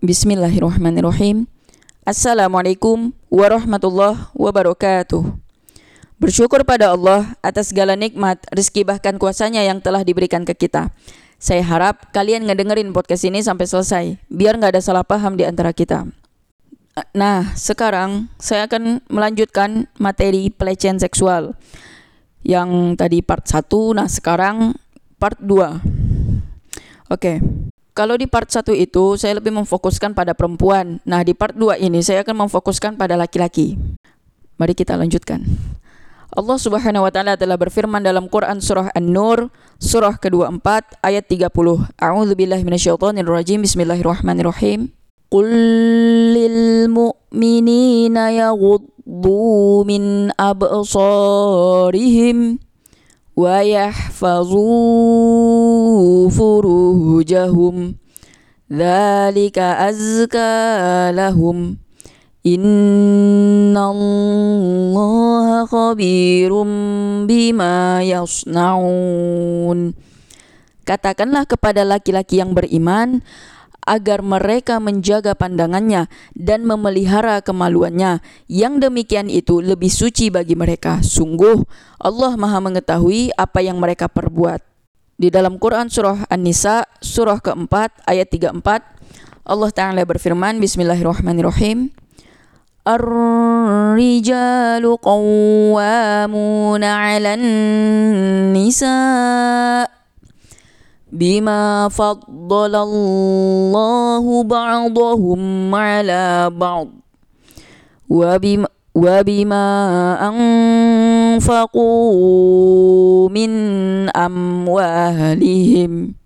Bismillahirrahmanirrahim. Assalamualaikum warahmatullahi wabarakatuh. Bersyukur pada Allah atas segala nikmat, rezeki bahkan kuasanya yang telah diberikan ke kita. Saya harap kalian ngedengerin podcast ini sampai selesai, biar nggak ada salah paham di antara kita. Nah, sekarang saya akan melanjutkan materi pelecehan seksual. Yang tadi part 1, nah sekarang part 2. Oke. Kalau di part 1 itu saya lebih memfokuskan pada perempuan. Nah, di part 2 ini saya akan memfokuskan pada laki-laki. Mari kita lanjutkan. Allah Subhanahu wa taala telah berfirman dalam Quran surah An-Nur surah ke-24 ayat 30. A'udzu billahi minasyaitonir rajim. Bismillahirrahmanirrahim. Lil mu'minina yaghuddu min absarihim ويحفظوا فروجهم ذلك أزكى لهم إن الله خبير بما يصنعون Katakanlah kepada laki-laki yang beriman agar mereka menjaga pandangannya dan memelihara kemaluannya. Yang demikian itu lebih suci bagi mereka. Sungguh Allah Maha mengetahui apa yang mereka perbuat. Di dalam Quran surah An-Nisa surah keempat ayat 34 Allah Ta'ala berfirman Bismillahirrahmanirrahim qawwamuna 'alan nisa' بما فضل الله بعضهم على بعض وبما, وبما أنفقوا من أموالهم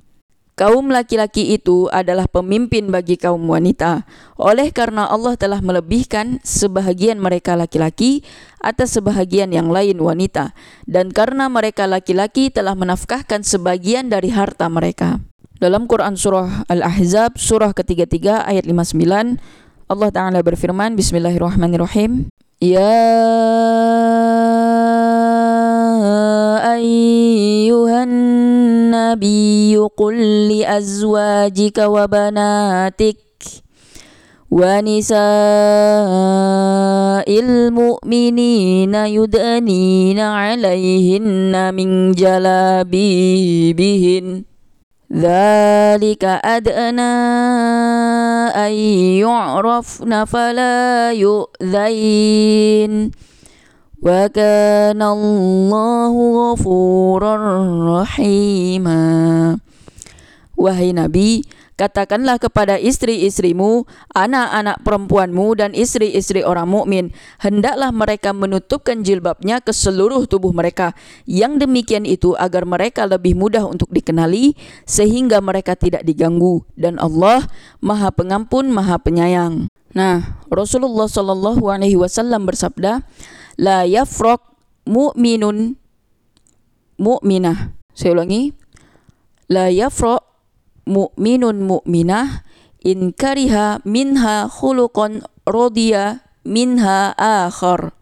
Kaum laki-laki itu adalah pemimpin bagi kaum wanita. Oleh karena Allah telah melebihkan sebahagian mereka laki-laki atas sebahagian yang lain wanita. Dan karena mereka laki-laki telah menafkahkan sebagian dari harta mereka. Dalam Quran Surah Al-Ahzab, surah ketiga-tiga ayat 59, Allah Ta'ala berfirman, Bismillahirrahmanirrahim. Ya ayyuhan النبي قل لأزواجك وبناتك ونساء المؤمنين يدنين عليهن من جلابيبهن. ذلك أدنى أن يعرفن فلا يؤذين. وكان الله غفورا رحيما Wahai Nabi, katakanlah kepada istri-istrimu, anak-anak perempuanmu dan istri-istri orang mukmin, hendaklah mereka menutupkan jilbabnya ke seluruh tubuh mereka. Yang demikian itu agar mereka lebih mudah untuk dikenali sehingga mereka tidak diganggu dan Allah Maha Pengampun, Maha Penyayang. Nah, Rasulullah Shallallahu alaihi wasallam bersabda, la yafrok mu'minun mu'minah. Saya ulangi. La yafrok mu'minun mu'minah in kariha minha khuluqan rodiya minha akhar.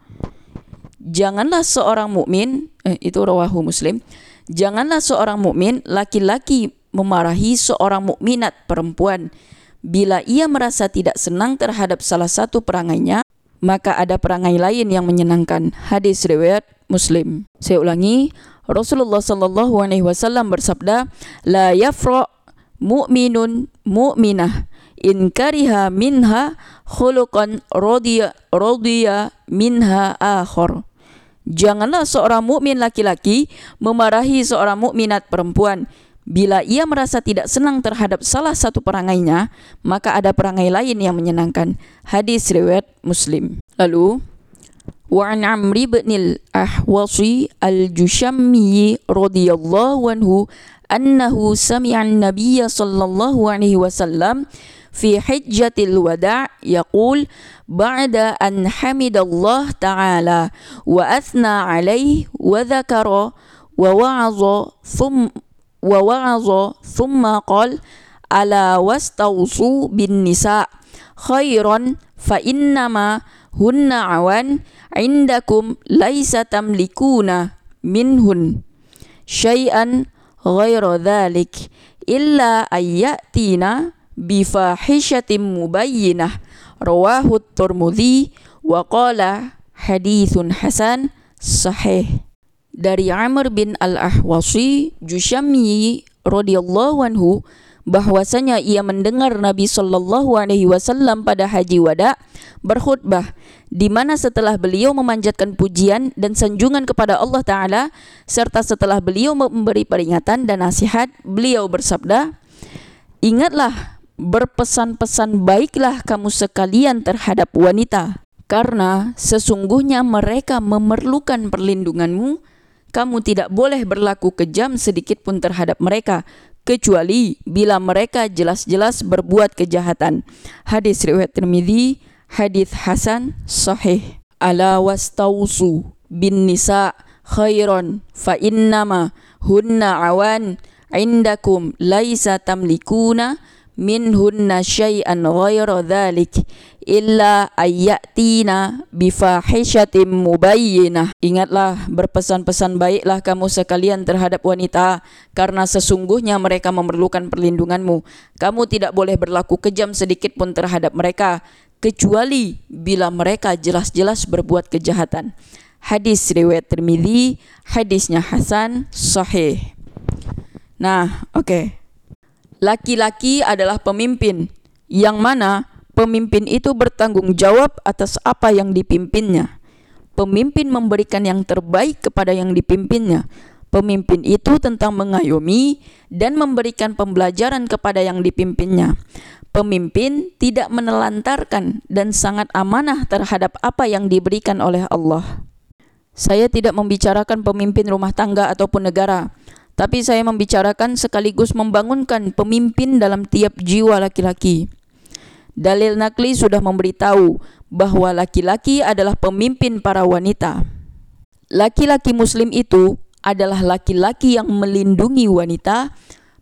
Janganlah seorang mukmin, eh, itu rawahu Muslim. Janganlah seorang mukmin laki-laki memarahi seorang mukminat perempuan bila ia merasa tidak senang terhadap salah satu perangainya maka ada perangai lain yang menyenangkan. Hadis riwayat Muslim. Saya ulangi, Rasulullah sallallahu alaihi wasallam bersabda, "La yafra mu'minun mu'minah in kariha minha khuluqan radiya radiya minha akhar." Janganlah seorang mukmin laki-laki memarahi seorang mukminat perempuan Bila ia merasa tidak senang terhadap salah satu perangainya, maka ada perangai lain yang menyenangkan. Hadis riwayat Muslim. Lalu, وعن عمرو بن الأحوص الجشمي رضي الله عنه أنه سمع النبي صلى الله عليه وسلم في حجة الوداع يقول بعد أن حمد الله تعالى وأثنى عليه وذكر ووعظ ثم ووعظ ثم قال ألا واستوصوا بالنساء خيرا فإنما هن عوان عندكم ليس تملكون منهن شيئا غير ذلك إلا أن يأتينا mubayyinah rawahu Tirmidzi wa qala hadithun hasan sahih dari Amr bin Al-Ahwasi Jusyami radhiyallahu anhu bahwasanya ia mendengar Nabi Shallallahu alaihi wasallam pada haji wada berkhutbah di mana setelah beliau memanjatkan pujian dan sanjungan kepada Allah taala serta setelah beliau memberi peringatan dan nasihat beliau bersabda Ingatlah berpesan-pesan baiklah kamu sekalian terhadap wanita karena sesungguhnya mereka memerlukan perlindunganmu kamu tidak boleh berlaku kejam sedikit pun terhadap mereka kecuali bila mereka jelas-jelas berbuat kejahatan. Hadis riwayat Tirmizi, hadis hasan sahih. Ala wastausu bin nisa khairan fa innama hunna awan indakum laisa tamlikuna minhunna syai'an ghaira dhalik illa ayyatina bifahishatin mubayyinah. Ingatlah berpesan-pesan baiklah kamu sekalian terhadap wanita karena sesungguhnya mereka memerlukan perlindunganmu. Kamu tidak boleh berlaku kejam sedikit pun terhadap mereka kecuali bila mereka jelas-jelas berbuat kejahatan. Hadis riwayat Tirmizi, hadisnya hasan sahih. Nah, oke. Okay laki-laki adalah pemimpin, yang mana pemimpin itu bertanggung jawab atas apa yang dipimpinnya. Pemimpin memberikan yang terbaik kepada yang dipimpinnya. Pemimpin itu tentang mengayomi dan memberikan pembelajaran kepada yang dipimpinnya. Pemimpin tidak menelantarkan dan sangat amanah terhadap apa yang diberikan oleh Allah. Saya tidak membicarakan pemimpin rumah tangga ataupun negara, tapi saya membicarakan sekaligus membangunkan pemimpin dalam tiap jiwa laki-laki. Dalil nakli sudah memberitahu bahwa laki-laki adalah pemimpin para wanita. Laki-laki muslim itu adalah laki-laki yang melindungi wanita,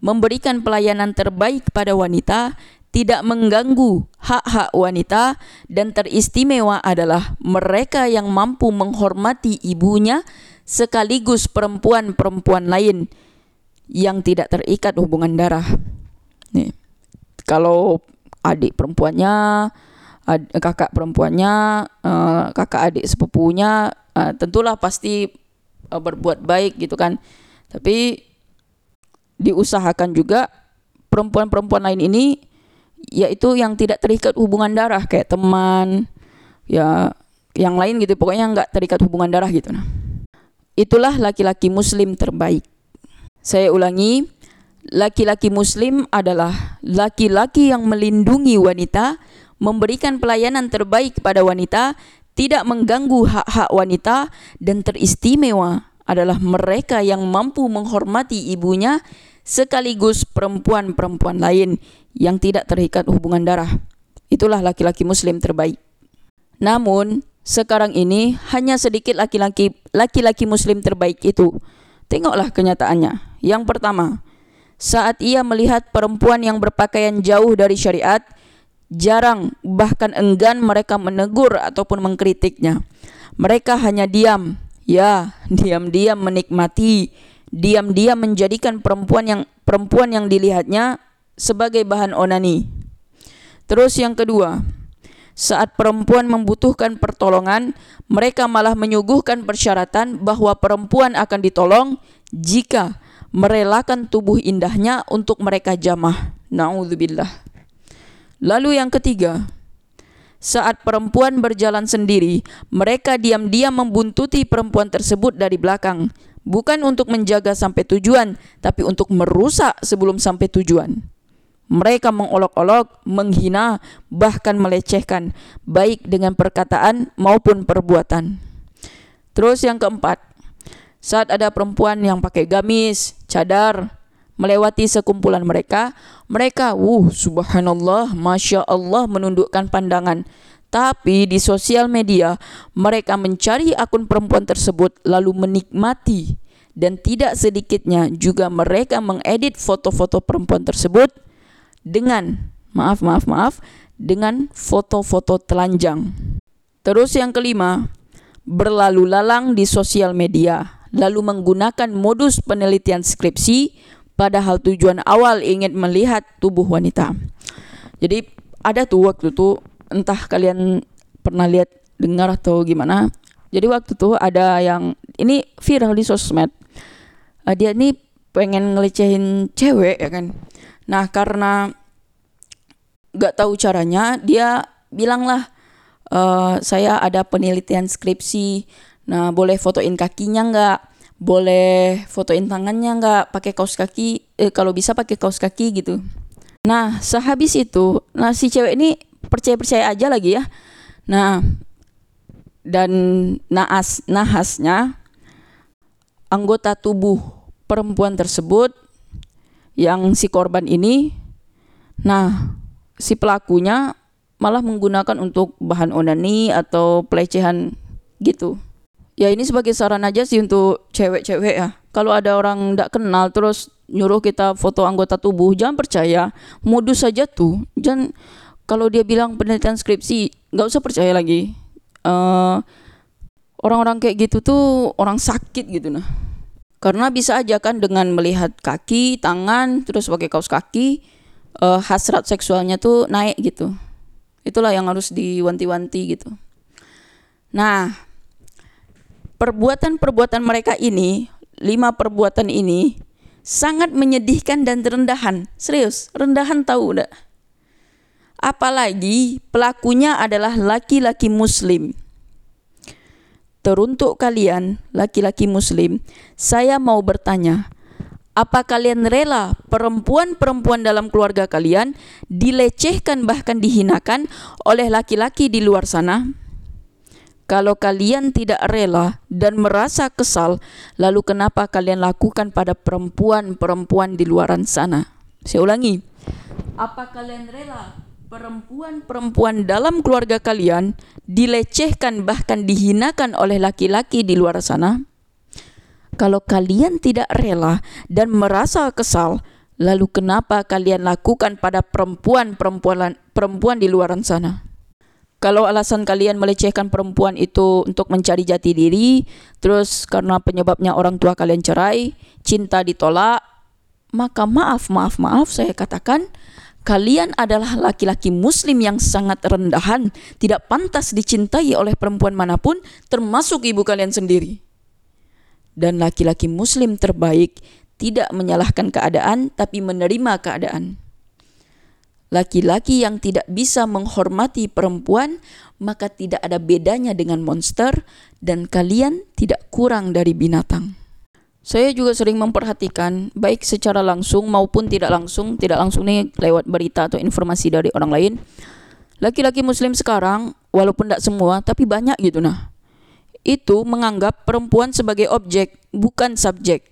memberikan pelayanan terbaik pada wanita, tidak mengganggu hak-hak wanita, dan teristimewa adalah mereka yang mampu menghormati ibunya sekaligus perempuan-perempuan lain yang tidak terikat hubungan darah. Nih, kalau adik perempuannya, ad, kakak perempuannya, uh, kakak adik sepupunya, uh, tentulah pasti uh, berbuat baik gitu kan. Tapi diusahakan juga perempuan-perempuan lain ini yaitu yang tidak terikat hubungan darah kayak teman, ya yang lain gitu pokoknya nggak terikat hubungan darah gitu nah. Itulah laki-laki muslim terbaik. Saya ulangi, laki-laki muslim adalah laki-laki yang melindungi wanita, memberikan pelayanan terbaik pada wanita, tidak mengganggu hak-hak wanita dan teristimewa adalah mereka yang mampu menghormati ibunya sekaligus perempuan-perempuan lain yang tidak terikat hubungan darah. Itulah laki-laki muslim terbaik. Namun, sekarang ini hanya sedikit laki-laki laki-laki muslim terbaik itu. Tengoklah kenyataannya. Yang pertama, saat ia melihat perempuan yang berpakaian jauh dari syariat, jarang bahkan enggan mereka menegur ataupun mengkritiknya. Mereka hanya diam, ya, diam-diam menikmati, diam-diam menjadikan perempuan yang perempuan yang dilihatnya sebagai bahan onani. Terus yang kedua, saat perempuan membutuhkan pertolongan, mereka malah menyuguhkan persyaratan bahwa perempuan akan ditolong jika merelakan tubuh indahnya untuk mereka jamah. Nauzubillah. Lalu yang ketiga, saat perempuan berjalan sendiri, mereka diam-diam membuntuti perempuan tersebut dari belakang, bukan untuk menjaga sampai tujuan, tapi untuk merusak sebelum sampai tujuan. Mereka mengolok-olok, menghina, bahkan melecehkan, baik dengan perkataan maupun perbuatan. Terus yang keempat, saat ada perempuan yang pakai gamis, cadar, melewati sekumpulan mereka, mereka, wuh, subhanallah, masya Allah, menundukkan pandangan. Tapi di sosial media, mereka mencari akun perempuan tersebut lalu menikmati dan tidak sedikitnya juga mereka mengedit foto-foto perempuan tersebut dengan maaf maaf maaf dengan foto-foto telanjang. Terus yang kelima, berlalu lalang di sosial media, lalu menggunakan modus penelitian skripsi padahal tujuan awal ingin melihat tubuh wanita. Jadi ada tuh waktu tuh entah kalian pernah lihat dengar atau gimana. Jadi waktu tuh ada yang ini viral di sosmed. Uh, dia nih pengen ngelecehin cewek ya kan. Nah karena nggak tahu caranya dia bilang lah uh, saya ada penelitian skripsi. Nah boleh fotoin kakinya nggak? Boleh fotoin tangannya nggak? Pakai kaos kaki? Eh, kalau bisa pakai kaos kaki gitu. Nah sehabis itu, nah si cewek ini percaya-percaya aja lagi ya. Nah dan naas nahasnya anggota tubuh perempuan tersebut yang si korban ini nah si pelakunya malah menggunakan untuk bahan onani atau pelecehan gitu. Ya ini sebagai saran aja sih untuk cewek-cewek ya. Kalau ada orang tidak kenal terus nyuruh kita foto anggota tubuh jangan percaya. Modus saja tuh. Jangan kalau dia bilang penelitian skripsi nggak usah percaya lagi. Uh, orang-orang kayak gitu tuh orang sakit gitu nah karena bisa aja kan dengan melihat kaki tangan terus pakai kaos kaki uh, hasrat seksualnya tuh naik gitu. Itulah yang harus diwanti-wanti gitu. Nah perbuatan-perbuatan mereka ini lima perbuatan ini sangat menyedihkan dan rendahan. Serius rendahan tahu udah apalagi pelakunya adalah laki-laki muslim. Teruntuk kalian, laki-laki muslim, saya mau bertanya, apa kalian rela perempuan-perempuan dalam keluarga kalian dilecehkan bahkan dihinakan oleh laki-laki di luar sana? Kalau kalian tidak rela dan merasa kesal, lalu kenapa kalian lakukan pada perempuan-perempuan di luaran sana? Saya ulangi. Apa kalian rela perempuan-perempuan dalam keluarga kalian dilecehkan bahkan dihinakan oleh laki-laki di luar sana? Kalau kalian tidak rela dan merasa kesal, lalu kenapa kalian lakukan pada perempuan-perempuan perempuan di luar sana? Kalau alasan kalian melecehkan perempuan itu untuk mencari jati diri, terus karena penyebabnya orang tua kalian cerai, cinta ditolak, maka maaf, maaf, maaf saya katakan Kalian adalah laki-laki muslim yang sangat rendahan, tidak pantas dicintai oleh perempuan mana pun, termasuk ibu kalian sendiri. Dan laki-laki muslim terbaik tidak menyalahkan keadaan, tapi menerima keadaan. Laki-laki yang tidak bisa menghormati perempuan, maka tidak ada bedanya dengan monster, dan kalian tidak kurang dari binatang. Saya juga sering memperhatikan baik secara langsung maupun tidak langsung, tidak langsung nih lewat berita atau informasi dari orang lain. Laki-laki muslim sekarang walaupun tidak semua tapi banyak gitu nah. Itu menganggap perempuan sebagai objek, bukan subjek.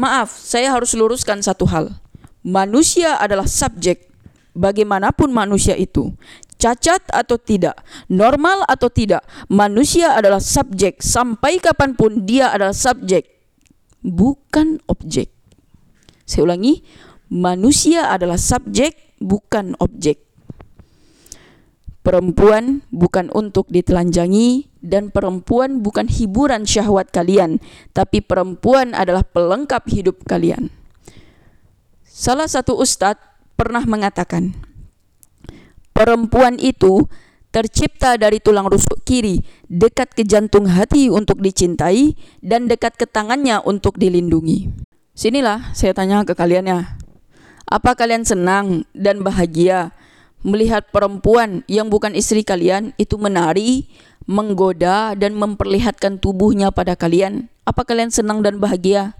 Maaf, saya harus luruskan satu hal. Manusia adalah subjek. Bagaimanapun manusia itu, cacat atau tidak, normal atau tidak, manusia adalah subjek. Sampai kapan pun dia adalah subjek bukan objek. Saya ulangi, manusia adalah subjek, bukan objek. Perempuan bukan untuk ditelanjangi dan perempuan bukan hiburan syahwat kalian, tapi perempuan adalah pelengkap hidup kalian. Salah satu ustadz pernah mengatakan, perempuan itu tercipta dari tulang rusuk kiri, dekat ke jantung hati untuk dicintai, dan dekat ke tangannya untuk dilindungi. Sinilah saya tanya ke kalian ya. Apa kalian senang dan bahagia melihat perempuan yang bukan istri kalian itu menari, menggoda, dan memperlihatkan tubuhnya pada kalian? Apa kalian senang dan bahagia?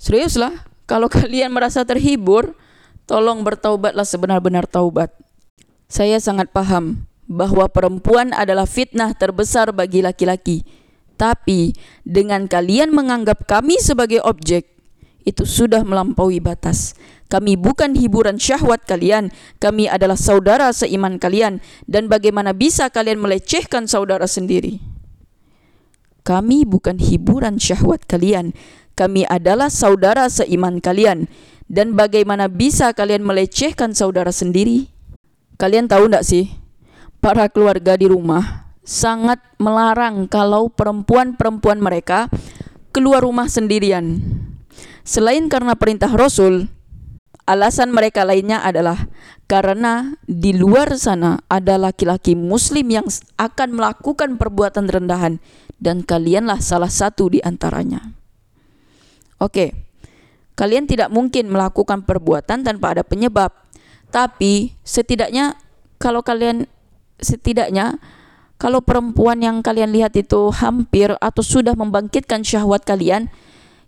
Seriuslah, kalau kalian merasa terhibur, tolong bertaubatlah sebenar-benar taubat. Saya sangat paham bahwa perempuan adalah fitnah terbesar bagi laki-laki. Tapi dengan kalian menganggap kami sebagai objek, itu sudah melampaui batas. Kami bukan hiburan syahwat kalian, kami adalah saudara seiman kalian. Dan bagaimana bisa kalian melecehkan saudara sendiri? Kami bukan hiburan syahwat kalian, kami adalah saudara seiman kalian. Dan bagaimana bisa kalian melecehkan saudara sendiri? Kalian tahu tidak sih? Para keluarga di rumah sangat melarang kalau perempuan-perempuan mereka keluar rumah sendirian. Selain karena perintah Rasul, Alasan mereka lainnya adalah karena di luar sana ada laki-laki muslim yang akan melakukan perbuatan rendahan dan kalianlah salah satu di antaranya. Oke. Kalian tidak mungkin melakukan perbuatan tanpa ada penyebab. Tapi setidaknya kalau kalian setidaknya kalau perempuan yang kalian lihat itu hampir atau sudah membangkitkan syahwat kalian,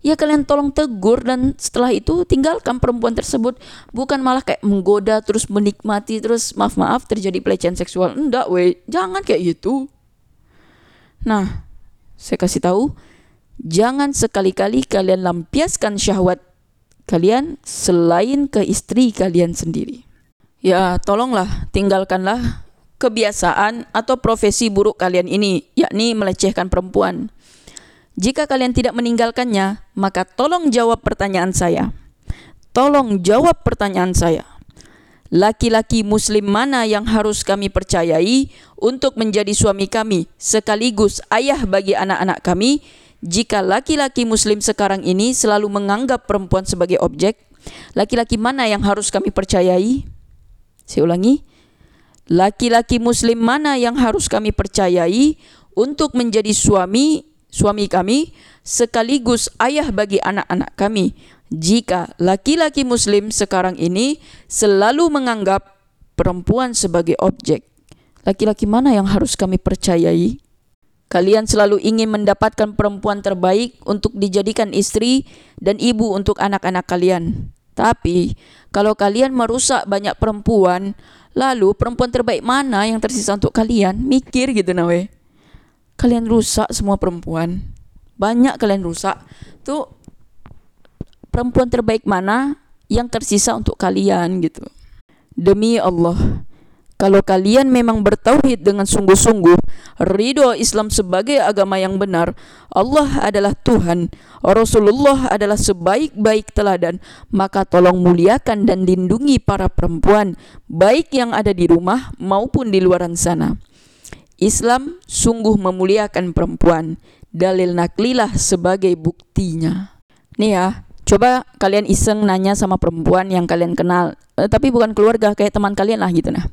ya kalian tolong tegur dan setelah itu tinggalkan perempuan tersebut. Bukan malah kayak menggoda terus menikmati terus maaf maaf terjadi pelecehan seksual. Enggak weh. Jangan kayak gitu. Nah saya kasih tahu jangan sekali-kali kalian lampiaskan syahwat kalian selain ke istri kalian sendiri. Ya tolonglah tinggalkanlah kebiasaan atau profesi buruk kalian ini yakni melecehkan perempuan jika kalian tidak meninggalkannya, maka tolong jawab pertanyaan saya. Tolong jawab pertanyaan saya. Laki-laki muslim mana yang harus kami percayai untuk menjadi suami kami sekaligus ayah bagi anak-anak kami jika laki-laki muslim sekarang ini selalu menganggap perempuan sebagai objek? Laki-laki mana yang harus kami percayai? Saya ulangi. Laki-laki muslim mana yang harus kami percayai untuk menjadi suami suami kami sekaligus ayah bagi anak-anak kami jika laki-laki muslim sekarang ini selalu menganggap perempuan sebagai objek. Laki-laki mana yang harus kami percayai? Kalian selalu ingin mendapatkan perempuan terbaik untuk dijadikan istri dan ibu untuk anak-anak kalian. Tapi, kalau kalian merusak banyak perempuan, lalu perempuan terbaik mana yang tersisa untuk kalian? Mikir gitu nawe. Kalian rusak semua perempuan. Banyak kalian rusak. Tuh perempuan terbaik mana yang tersisa untuk kalian gitu? Demi Allah kalau kalian memang bertauhid dengan sungguh-sungguh ridho Islam sebagai agama yang benar Allah adalah Tuhan Rasulullah adalah sebaik-baik teladan maka tolong muliakan dan lindungi para perempuan baik yang ada di rumah maupun di luaran sana Islam sungguh memuliakan perempuan. Dalil naklilah sebagai buktinya. Nih ya, coba kalian iseng nanya sama perempuan yang kalian kenal, eh, tapi bukan keluarga kayak teman kalian lah gitu nah.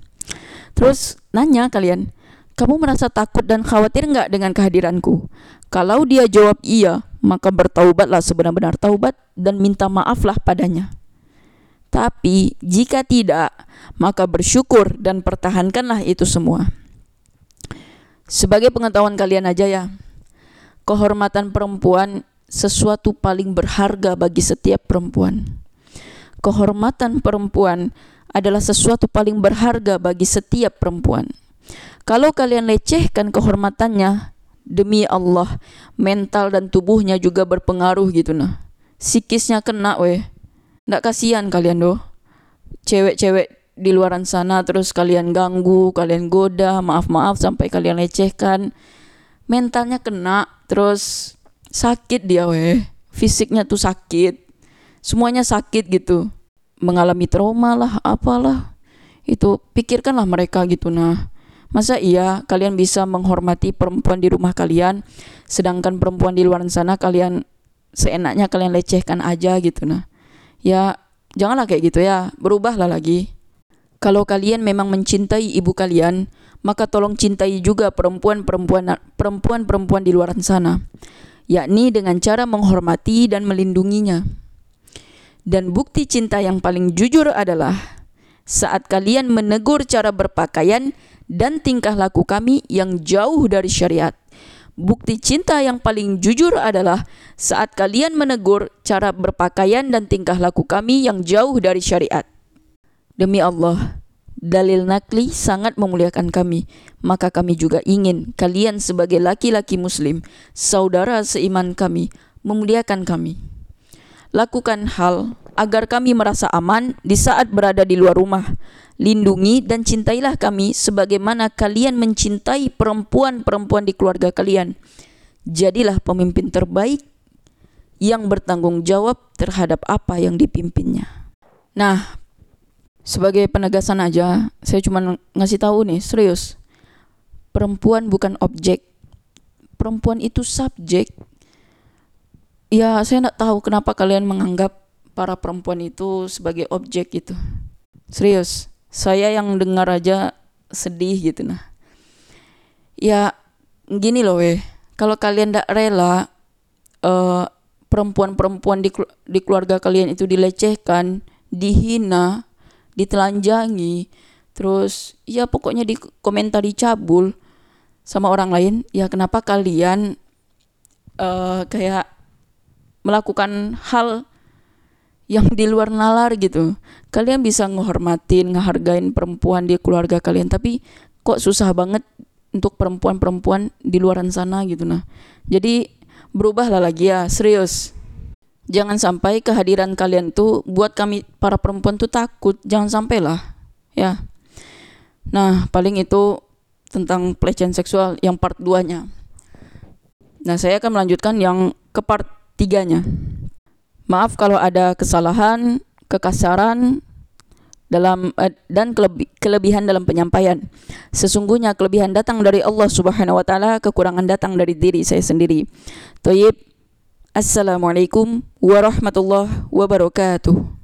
Terus nanya kalian, kamu merasa takut dan khawatir nggak dengan kehadiranku? Kalau dia jawab iya, maka bertaubatlah sebenar-benar taubat dan minta maaflah padanya. Tapi jika tidak, maka bersyukur dan pertahankanlah itu semua. Sebagai pengetahuan kalian aja ya, kehormatan perempuan sesuatu paling berharga bagi setiap perempuan. Kehormatan perempuan adalah sesuatu paling berharga bagi setiap perempuan. Kalau kalian lecehkan kehormatannya, demi Allah, mental dan tubuhnya juga berpengaruh gitu nah. Sikisnya kena weh. Nggak kasihan kalian doh. Cewek-cewek di luaran sana terus kalian ganggu, kalian goda, maaf-maaf sampai kalian lecehkan. Mentalnya kena, terus sakit dia weh. Fisiknya tuh sakit. Semuanya sakit gitu. Mengalami trauma lah, apalah. Itu pikirkanlah mereka gitu nah. Masa iya kalian bisa menghormati perempuan di rumah kalian sedangkan perempuan di luar sana kalian seenaknya kalian lecehkan aja gitu nah. Ya janganlah kayak gitu ya, berubahlah lagi. Kalau kalian memang mencintai ibu kalian, maka tolong cintai juga perempuan-perempuan perempuan-perempuan di luar sana, yakni dengan cara menghormati dan melindunginya. Dan bukti cinta yang paling jujur adalah saat kalian menegur cara berpakaian dan tingkah laku kami yang jauh dari syariat. Bukti cinta yang paling jujur adalah saat kalian menegur cara berpakaian dan tingkah laku kami yang jauh dari syariat. Demi Allah, dalil nakli sangat memuliakan kami, maka kami juga ingin kalian sebagai laki-laki muslim, saudara seiman kami, memuliakan kami. Lakukan hal agar kami merasa aman di saat berada di luar rumah. Lindungi dan cintailah kami sebagaimana kalian mencintai perempuan-perempuan di keluarga kalian. Jadilah pemimpin terbaik yang bertanggung jawab terhadap apa yang dipimpinnya. Nah, sebagai penegasan aja, saya cuma ngasih tahu nih, serius. Perempuan bukan objek. Perempuan itu subjek. Ya, saya tidak tahu kenapa kalian menganggap para perempuan itu sebagai objek gitu. Serius, saya yang dengar aja sedih gitu nah. Ya gini loh weh, kalau kalian tidak rela uh, perempuan-perempuan di, di keluarga kalian itu dilecehkan, dihina, ditelanjangi, terus ya pokoknya di komentar dicabul sama orang lain, ya kenapa kalian uh, kayak melakukan hal yang di luar nalar gitu. Kalian bisa ngehormatin, ngehargain perempuan di keluarga kalian, tapi kok susah banget untuk perempuan-perempuan di luaran sana gitu nah. Jadi berubahlah lagi ya, serius. Jangan sampai kehadiran kalian tuh buat kami para perempuan tuh takut, jangan sampai lah ya. Nah, paling itu tentang pelecehan seksual yang part 2-nya. Nah, saya akan melanjutkan yang ke part 3-nya. Maaf kalau ada kesalahan, kekasaran dalam uh, dan kelebi kelebihan dalam penyampaian. Sesungguhnya kelebihan datang dari Allah Subhanahu wa taala, kekurangan datang dari diri saya sendiri. Thayyib. Assalamualaikum warahmatullahi wabarakatuh.